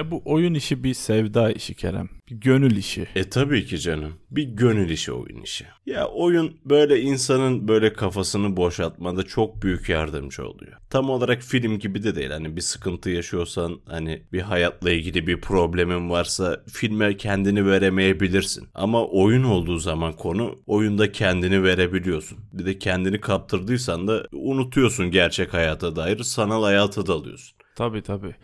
Ya bu oyun işi bir sevda işi Kerem. Bir gönül işi. E tabii ki canım. Bir gönül işi oyun işi. Ya oyun böyle insanın böyle kafasını boşaltmada çok büyük yardımcı oluyor. Tam olarak film gibi de değil. Hani bir sıkıntı yaşıyorsan hani bir hayatla ilgili bir problemin varsa filme kendini veremeyebilirsin. Ama oyun olduğu zaman konu oyunda kendini verebiliyorsun. Bir de kendini kaptırdıysan da unutuyorsun gerçek hayata dair sanal hayata dalıyorsun. Tabii tabii.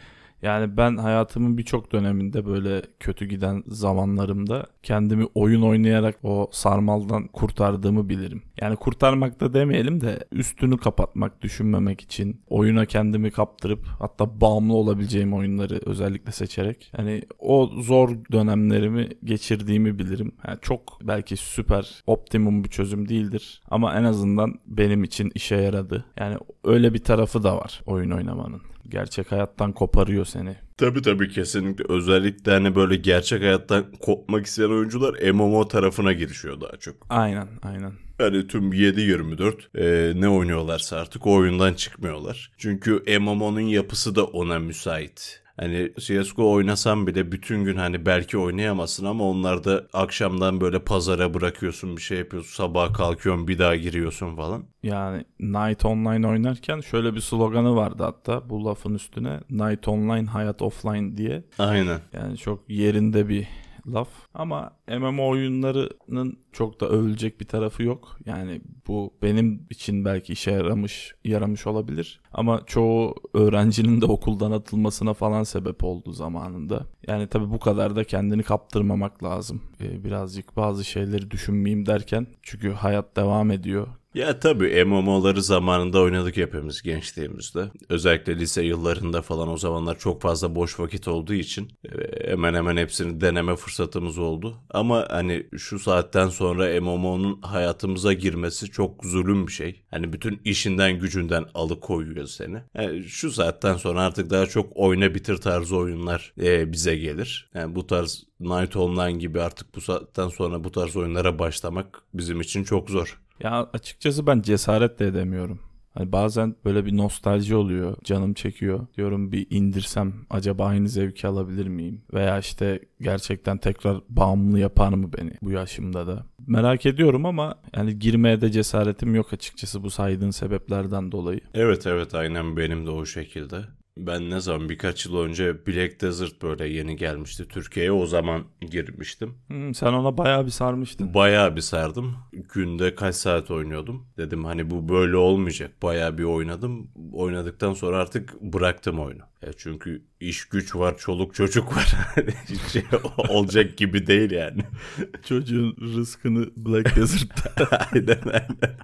Yani ben hayatımın birçok döneminde böyle kötü giden zamanlarımda kendimi oyun oynayarak o sarmaldan kurtardığımı bilirim. Yani kurtarmak da demeyelim de üstünü kapatmak, düşünmemek için oyuna kendimi kaptırıp hatta bağımlı olabileceğim oyunları özellikle seçerek hani o zor dönemlerimi geçirdiğimi bilirim. Yani çok belki süper optimum bir çözüm değildir ama en azından benim için işe yaradı. Yani öyle bir tarafı da var oyun oynamanın gerçek hayattan koparıyor seni. Tabii tabii kesinlikle. Özellikle hani böyle gerçek hayattan kopmak isteyen oyuncular MMO tarafına girişiyor daha çok. Aynen aynen. Yani tüm 7-24 e, ne oynuyorlarsa artık o oyundan çıkmıyorlar. Çünkü MMO'nun yapısı da ona müsait. Hani CSGO oynasan bile bütün gün hani belki oynayamazsın ama onlarda akşamdan böyle pazara bırakıyorsun bir şey yapıyorsun sabah kalkıyorsun bir daha giriyorsun falan. Yani Night Online oynarken şöyle bir sloganı vardı hatta bu lafın üstüne Night Online hayat offline diye. Aynen. Yani çok yerinde bir laf. Ama MMO oyunlarının çok da övülecek bir tarafı yok. Yani bu benim için belki işe yaramış yaramış olabilir. Ama çoğu öğrencinin de okuldan atılmasına falan sebep oldu zamanında. Yani tabii bu kadar da kendini kaptırmamak lazım. Ee, birazcık bazı şeyleri düşünmeyeyim derken çünkü hayat devam ediyor. Ya tabii MMO'ları zamanında oynadık hepimiz gençliğimizde. Özellikle lise yıllarında falan o zamanlar çok fazla boş vakit olduğu için e, hemen hemen hepsini deneme fırsatımız oldu. Ama hani şu saatten sonra MMO'nun hayatımıza girmesi çok zulüm bir şey. Hani bütün işinden gücünden alıkoyuyor seni. Yani şu saatten sonra artık daha çok oyna bitir tarzı oyunlar e, bize gelir. Yani bu tarz Night Online gibi artık bu saatten sonra bu tarz oyunlara başlamak bizim için çok zor. Ya açıkçası ben cesaret de edemiyorum. Hani bazen böyle bir nostalji oluyor. Canım çekiyor. Diyorum bir indirsem acaba aynı zevki alabilir miyim? Veya işte gerçekten tekrar bağımlı yapar mı beni bu yaşımda da? Merak ediyorum ama yani girmeye de cesaretim yok açıkçası bu saydığın sebeplerden dolayı. Evet evet aynen benim de o şekilde. Ben ne zaman birkaç yıl önce Black Desert böyle yeni gelmişti Türkiye'ye o zaman girmiştim. Hmm, sen ona bayağı bir sarmıştın. Bayağı bir sardım. Günde kaç saat oynuyordum. Dedim hani bu böyle olmayacak. Bayağı bir oynadım. Oynadıktan sonra artık bıraktım oyunu. Ya çünkü iş güç var, çoluk çocuk var. Hiç şey olacak gibi değil yani. Çocuğun rızkını Black Desert'ta. aynen aynen.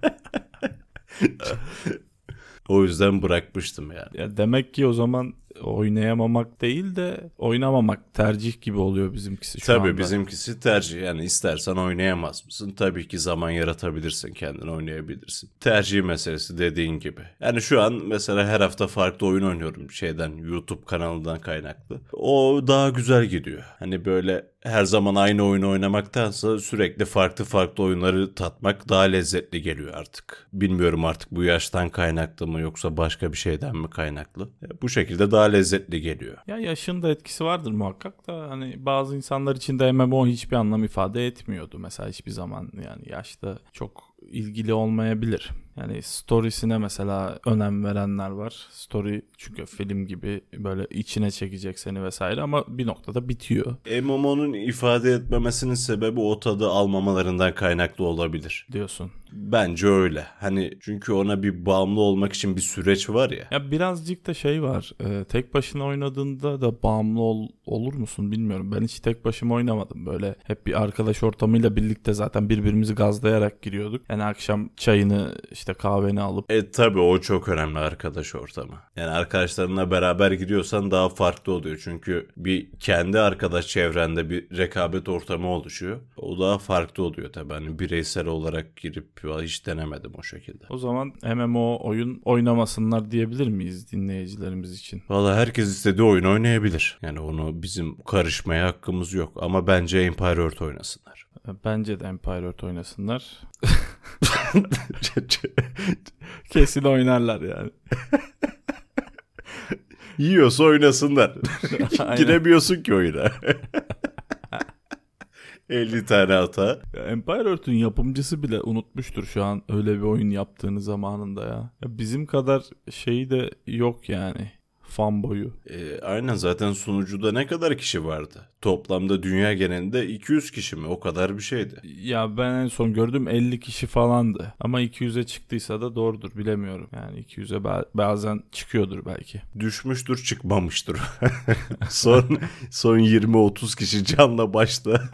O yüzden bırakmıştım yani. Ya demek ki o zaman oynayamamak değil de oynamamak tercih gibi oluyor bizimkisi şu Tabii anda. bizimkisi tercih. Yani istersen oynayamaz mısın? Tabii ki zaman yaratabilirsin kendin oynayabilirsin. Tercih meselesi dediğin gibi. Yani şu an mesela her hafta farklı oyun oynuyorum şeyden YouTube kanalından kaynaklı. O daha güzel gidiyor. Hani böyle her zaman aynı oyunu oynamaktansa sürekli farklı farklı oyunları tatmak daha lezzetli geliyor artık. Bilmiyorum artık bu yaştan kaynaklı mı yoksa başka bir şeyden mi kaynaklı. Bu şekilde daha lezzetli geliyor. Ya yaşın da etkisi vardır muhakkak da hani bazı insanlar için de MMO hiçbir anlam ifade etmiyordu mesela hiçbir zaman yani yaşta çok ilgili olmayabilir. Yani storiesine mesela önem verenler var. Story çünkü film gibi böyle içine çekecek seni vesaire ama bir noktada bitiyor MMO'nun ifade etmemesinin sebebi o tadı almamalarından kaynaklı olabilir. diyorsun. Bence öyle. Hani çünkü ona bir bağımlı olmak için bir süreç var ya. Ya birazcık da şey var. e, tek başına oynadığında da bağımlı ol- olur musun bilmiyorum. Ben hiç tek başıma oynamadım. Böyle hep bir arkadaş ortamıyla birlikte zaten birbirimizi gazlayarak giriyorduk. Yani akşam çayını işte kahveni alıp E tabi o çok önemli arkadaş ortamı. Yani arkadaşlarınla beraber gidiyorsan daha farklı oluyor. Çünkü bir kendi arkadaş çevrende bir rekabet ortamı oluşuyor. O daha farklı oluyor tabi. Hani bireysel olarak girip hiç denemedim o şekilde. o zaman MMO oyun oynamasınlar diyebilir miyiz dinleyicilerimiz için? Valla herkes istediği oyun oynayabilir. Yani onu bizim karışmaya hakkımız yok. Ama bence Empire Earth oynasınlar. Bence de Empire Earth oynasınlar. Kesin oynarlar yani. Yiyorsa oynasınlar. Giremiyorsun ki oyuna. 50 tane hata. Ya Empire Earth'ün yapımcısı bile unutmuştur şu an öyle bir oyun yaptığını zamanında ya. ya bizim kadar şeyi de yok yani. Fan boyu. E, aynen zaten sunucuda ne kadar kişi vardı? Toplamda dünya genelinde 200 kişi mi? O kadar bir şeydi. Ya ben en son gördüm 50 kişi falandı. Ama 200'e çıktıysa da doğrudur bilemiyorum. Yani 200'e ba- bazen çıkıyordur belki. Düşmüştür çıkmamıştır. son son 20-30 kişi canla başta.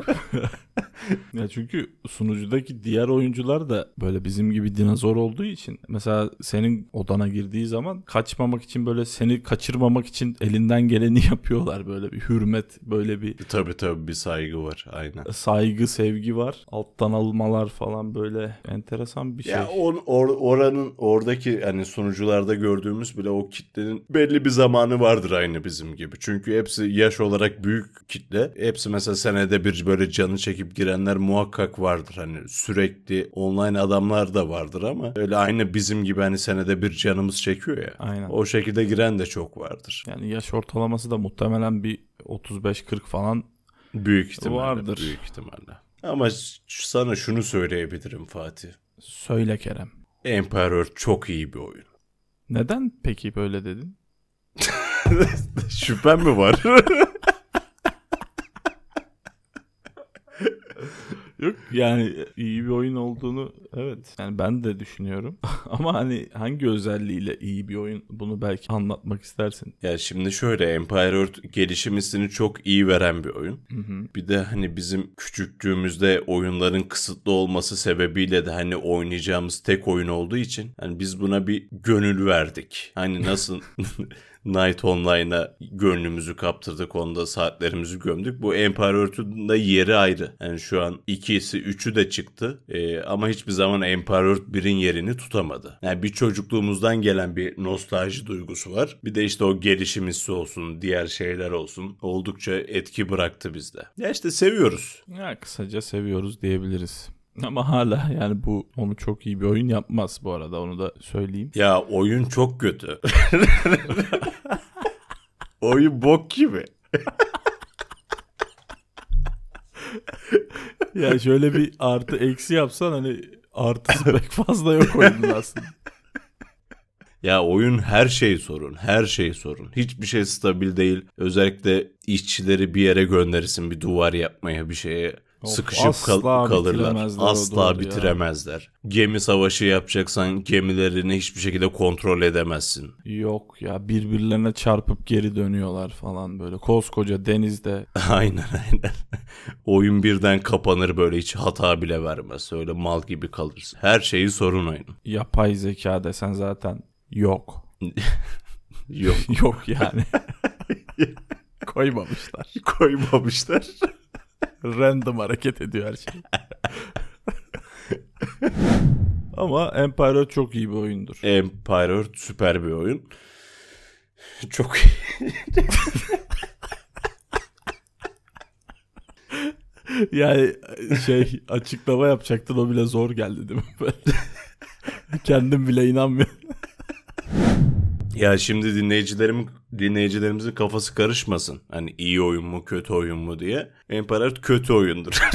Ya çünkü sunucudaki diğer oyuncular da böyle bizim gibi dinozor olduğu için mesela senin odana girdiği zaman kaçmamak için böyle seni kaçırmamak için elinden geleni yapıyorlar böyle bir hürmet böyle bir tabii tabii bir saygı var aynen. saygı sevgi var alttan almalar falan böyle enteresan bir şey. Ya on, or, oranın oradaki hani sunucularda gördüğümüz bile o kitlenin belli bir zamanı vardır aynı bizim gibi. Çünkü hepsi yaş olarak büyük kitle. Hepsi mesela senede bir böyle canı çekip girenler muhakkak vardır. Hani sürekli online adamlar da vardır ama öyle aynı bizim gibi hani senede bir canımız çekiyor ya. Aynen. O şekilde giren de çok vardır. Yani yaş ortalaması da muhtemelen bir 35-40 falan Büyük ihtimalle. Vardır. Büyük ihtimalle. Ama sana şunu söyleyebilirim Fatih. söyle Kerem. Earth çok iyi bir oyun. Neden peki böyle dedin? Şüphen mi var? Yok yani iyi bir oyun olduğunu evet yani ben de düşünüyorum. Ama hani hangi özelliğiyle iyi bir oyun bunu belki anlatmak istersin. Ya şimdi şöyle Empire Earth gelişim hissini çok iyi veren bir oyun. Hı hı. Bir de hani bizim küçüklüğümüzde oyunların kısıtlı olması sebebiyle de hani oynayacağımız tek oyun olduğu için hani biz buna bir gönül verdik. Hani nasıl Night Online'a gönlümüzü kaptırdık onda saatlerimizi gömdük. Bu Empire Earth'ün de yeri ayrı. Yani şu an ikisi üçü de çıktı Ee, ama hiçbir zaman Empire Earth 1'in yerini tutamadı. Yani bir çocukluğumuzdan gelen bir nostalji duygusu var. Bir de işte o gelişim olsun, diğer şeyler olsun. Oldukça etki bıraktı bizde. Ya işte seviyoruz. Ya kısaca seviyoruz diyebiliriz. Ama hala yani bu onu çok iyi bir oyun yapmaz bu arada onu da söyleyeyim. Ya oyun çok kötü. oyun bok gibi. Ya şöyle bir artı eksi yapsan hani artısı pek fazla yok oyunun aslında. Ya oyun her şey sorun. Her şey sorun. Hiçbir şey stabil değil. Özellikle işçileri bir yere gönderirsin bir duvar yapmaya bir şeye. Of, sıkışıp asla kal- kalırlar. bitiremezler Asla duvarı ya. bitiremezler. Gemi savaşı yapacaksan gemilerini hiçbir şekilde kontrol edemezsin. Yok ya birbirlerine çarpıp geri dönüyorlar falan böyle koskoca denizde. aynen aynen. Oyun birden kapanır böyle hiç hata bile vermez. Öyle mal gibi kalırsın. Her şeyi sorun oyunun. Yapay zeka desen zaten yok. Yok yok yani. Koymamışlar. koymamışlar. Random hareket ediyor her şey. Ama Empire çok iyi bir oyundur. Empire süper bir oyun. Çok iyi. Yani şey açıklama yapacaktın o bile zor geldi değil mi? Böyle. Kendim bile inanmıyorum. Ya şimdi dinleyicilerim dinleyicilerimizin kafası karışmasın. Hani iyi oyun mu kötü oyun mu diye. Earth kötü oyundur.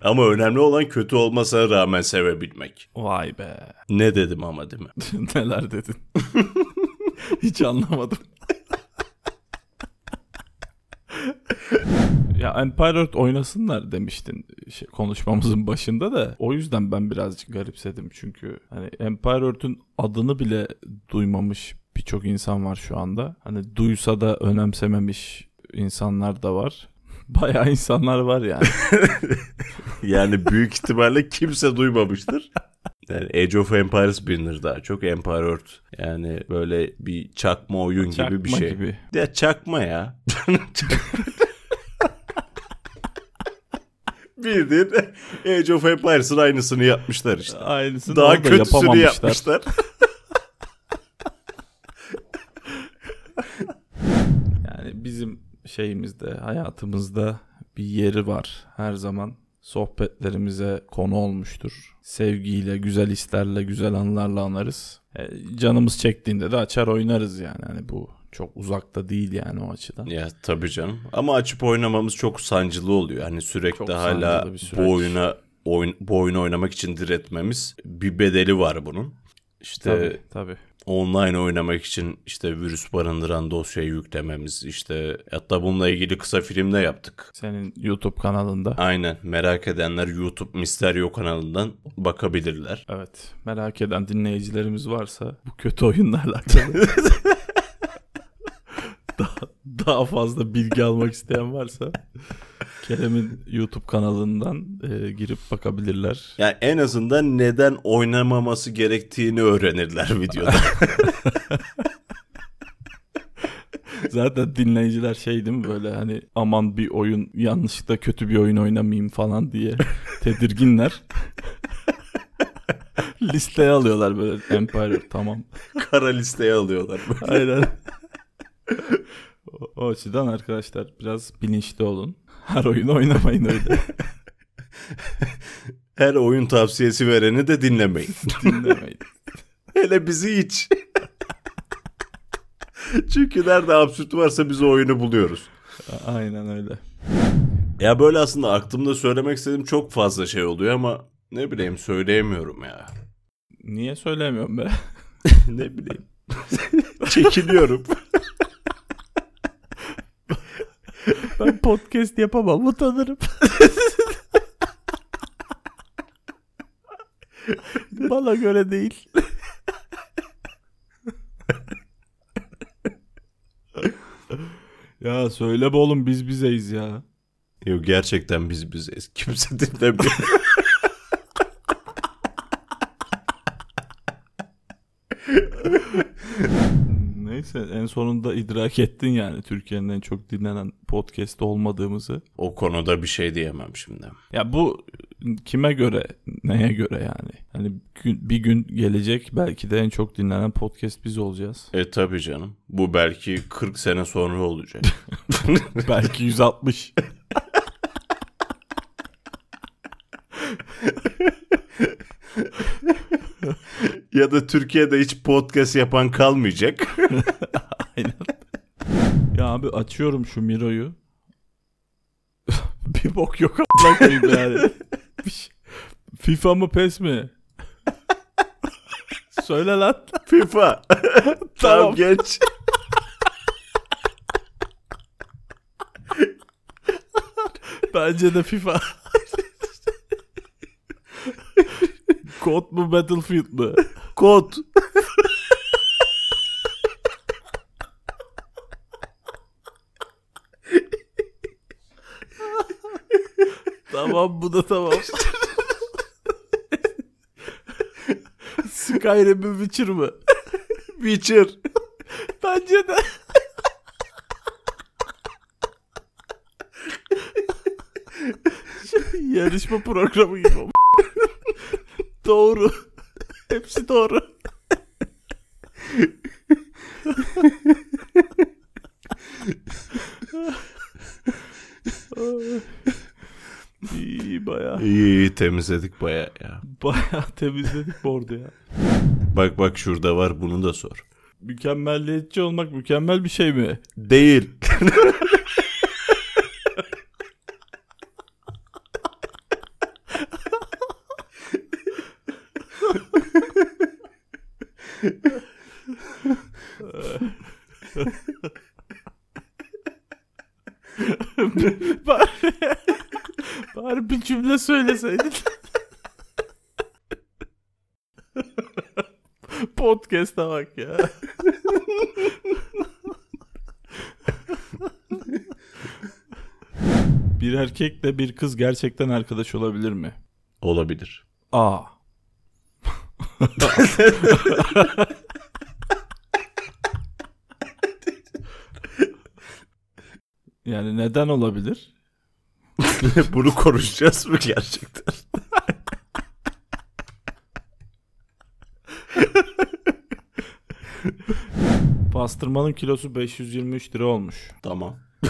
ama önemli olan kötü olmasına rağmen sevebilmek. Vay be. Ne dedim ama değil mi? Neler dedin? Hiç anlamadım. Empire Earth oynasınlar demiştin şey, konuşmamızın başında da o yüzden ben birazcık garipsedim çünkü hani Empire Earth'ün adını bile duymamış birçok insan var şu anda. Hani duysa da önemsememiş insanlar da var. Bayağı insanlar var yani. Yani büyük ihtimalle kimse duymamıştır. Yani Age of Empires bilinir daha çok. Empire Earth. Yani böyle bir çakma oyun gibi bir Çakma şey. gibi. Ya çakma ya. Bildiğin Age of Empires'ın aynısını yapmışlar işte. Aynısını Daha kötüsünü yapmışlar. Yani bizim şeyimizde, hayatımızda bir yeri var her zaman. sohbetlerimize konu olmuştur. Sevgiyle, güzel hislerle, güzel anılarla anarız. E, canımız çektiğinde de açar oynarız yani. Hani bu çok uzakta değil yani o açıdan. Ya tabii canım. Ama açıp oynamamız çok sancılı oluyor. Hani sürekli Çok hala bu oyuna oyun, bu oyunu oynamak için diretmemiz bir bedeli var bunun. İşte Tabii tabii. online oynamak için işte virüs barındıran dosyayı yüklememiz işte hatta bununla ilgili kısa film de yaptık. Senin YouTube kanalında. Aynen merak edenler YouTube Misterio kanalından bakabilirler. Evet. Merak eden dinleyicilerimiz varsa bu kötü oyunla alakalı daha, fazla bilgi almak isteyen varsa Kerem'in YouTube kanalından e, girip bakabilirler. Yani en azından neden oynamaması gerektiğini öğrenirler videoda. Zaten dinleyiciler şey değil mi böyle hani aman bir oyun yanlışlıkla kötü bir oyun oynamayayım falan diye tedirginler. Listeye alıyorlar böyle Empire tamam. Kara listeye alıyorlar. Aynen. O, açıdan arkadaşlar biraz bilinçli olun. Her oyunu oynamayın öyle. Her oyun tavsiyesi vereni de dinlemeyin. Dinlemeyin. Hele bizi hiç. Çünkü nerede absürt varsa biz o oyunu buluyoruz. Aynen öyle. Ya böyle aslında aklımda söylemek istediğim çok fazla şey oluyor ama ne bileyim söyleyemiyorum ya. Niye söylemiyorum be? ne bileyim. Çekiliyorum. Ben podcast yapamam utanırım. Bana göre değil. ya söyle be oğlum biz bizeyiz ya. Yok gerçekten biz bizeyiz. Kimse dinlemiyor. Neyse en sonunda idrak ettin yani Türkiye'nin en çok dinlenen podcast olmadığımızı. o konuda bir şey diyemem şimdi. Ya bu kime göre, neye göre yani? Hani bir gün gelecek belki de en çok dinlenen podcast biz olacağız. E tabi canım. Bu belki 40 sene sonra olacak. belki 160. ya da Türkiye'de hiç podcast yapan kalmayacak. Aynen. Ya abi açıyorum şu Miro'yu. bir bok yok koyayım yani. FIFA mı PES mi? Söyle lan. FIFA. Tamam. tamam geç. Bence de FIFA. Kod mu Battlefield mı? Kod. Tamam bu da tamam. Skyrim mi Witcher mı? Witcher. Bence de. Yarışma programı gibi. doğru. Hepsi doğru. İyi baya. İyi iyi temizledik baya ya. Baya temizledik arada ya. Bak bak şurada var bunu da sor. Mükemmelliyetçi olmak mükemmel bir şey mi? Değil. cümle söyleseydin. Podcast'a bak ya. bir erkekle bir kız gerçekten arkadaş olabilir mi? Olabilir. A. yani neden olabilir? Bunu konuşacağız mı gerçekten? Pastırmanın kilosu 523 lira olmuş. Tamam.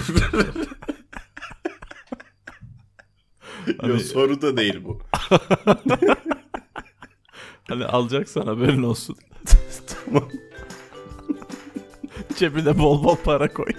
Hani, Yok soru da değil bu. hani alacaksan haberin olsun. tamam. Cebine bol bol para koy.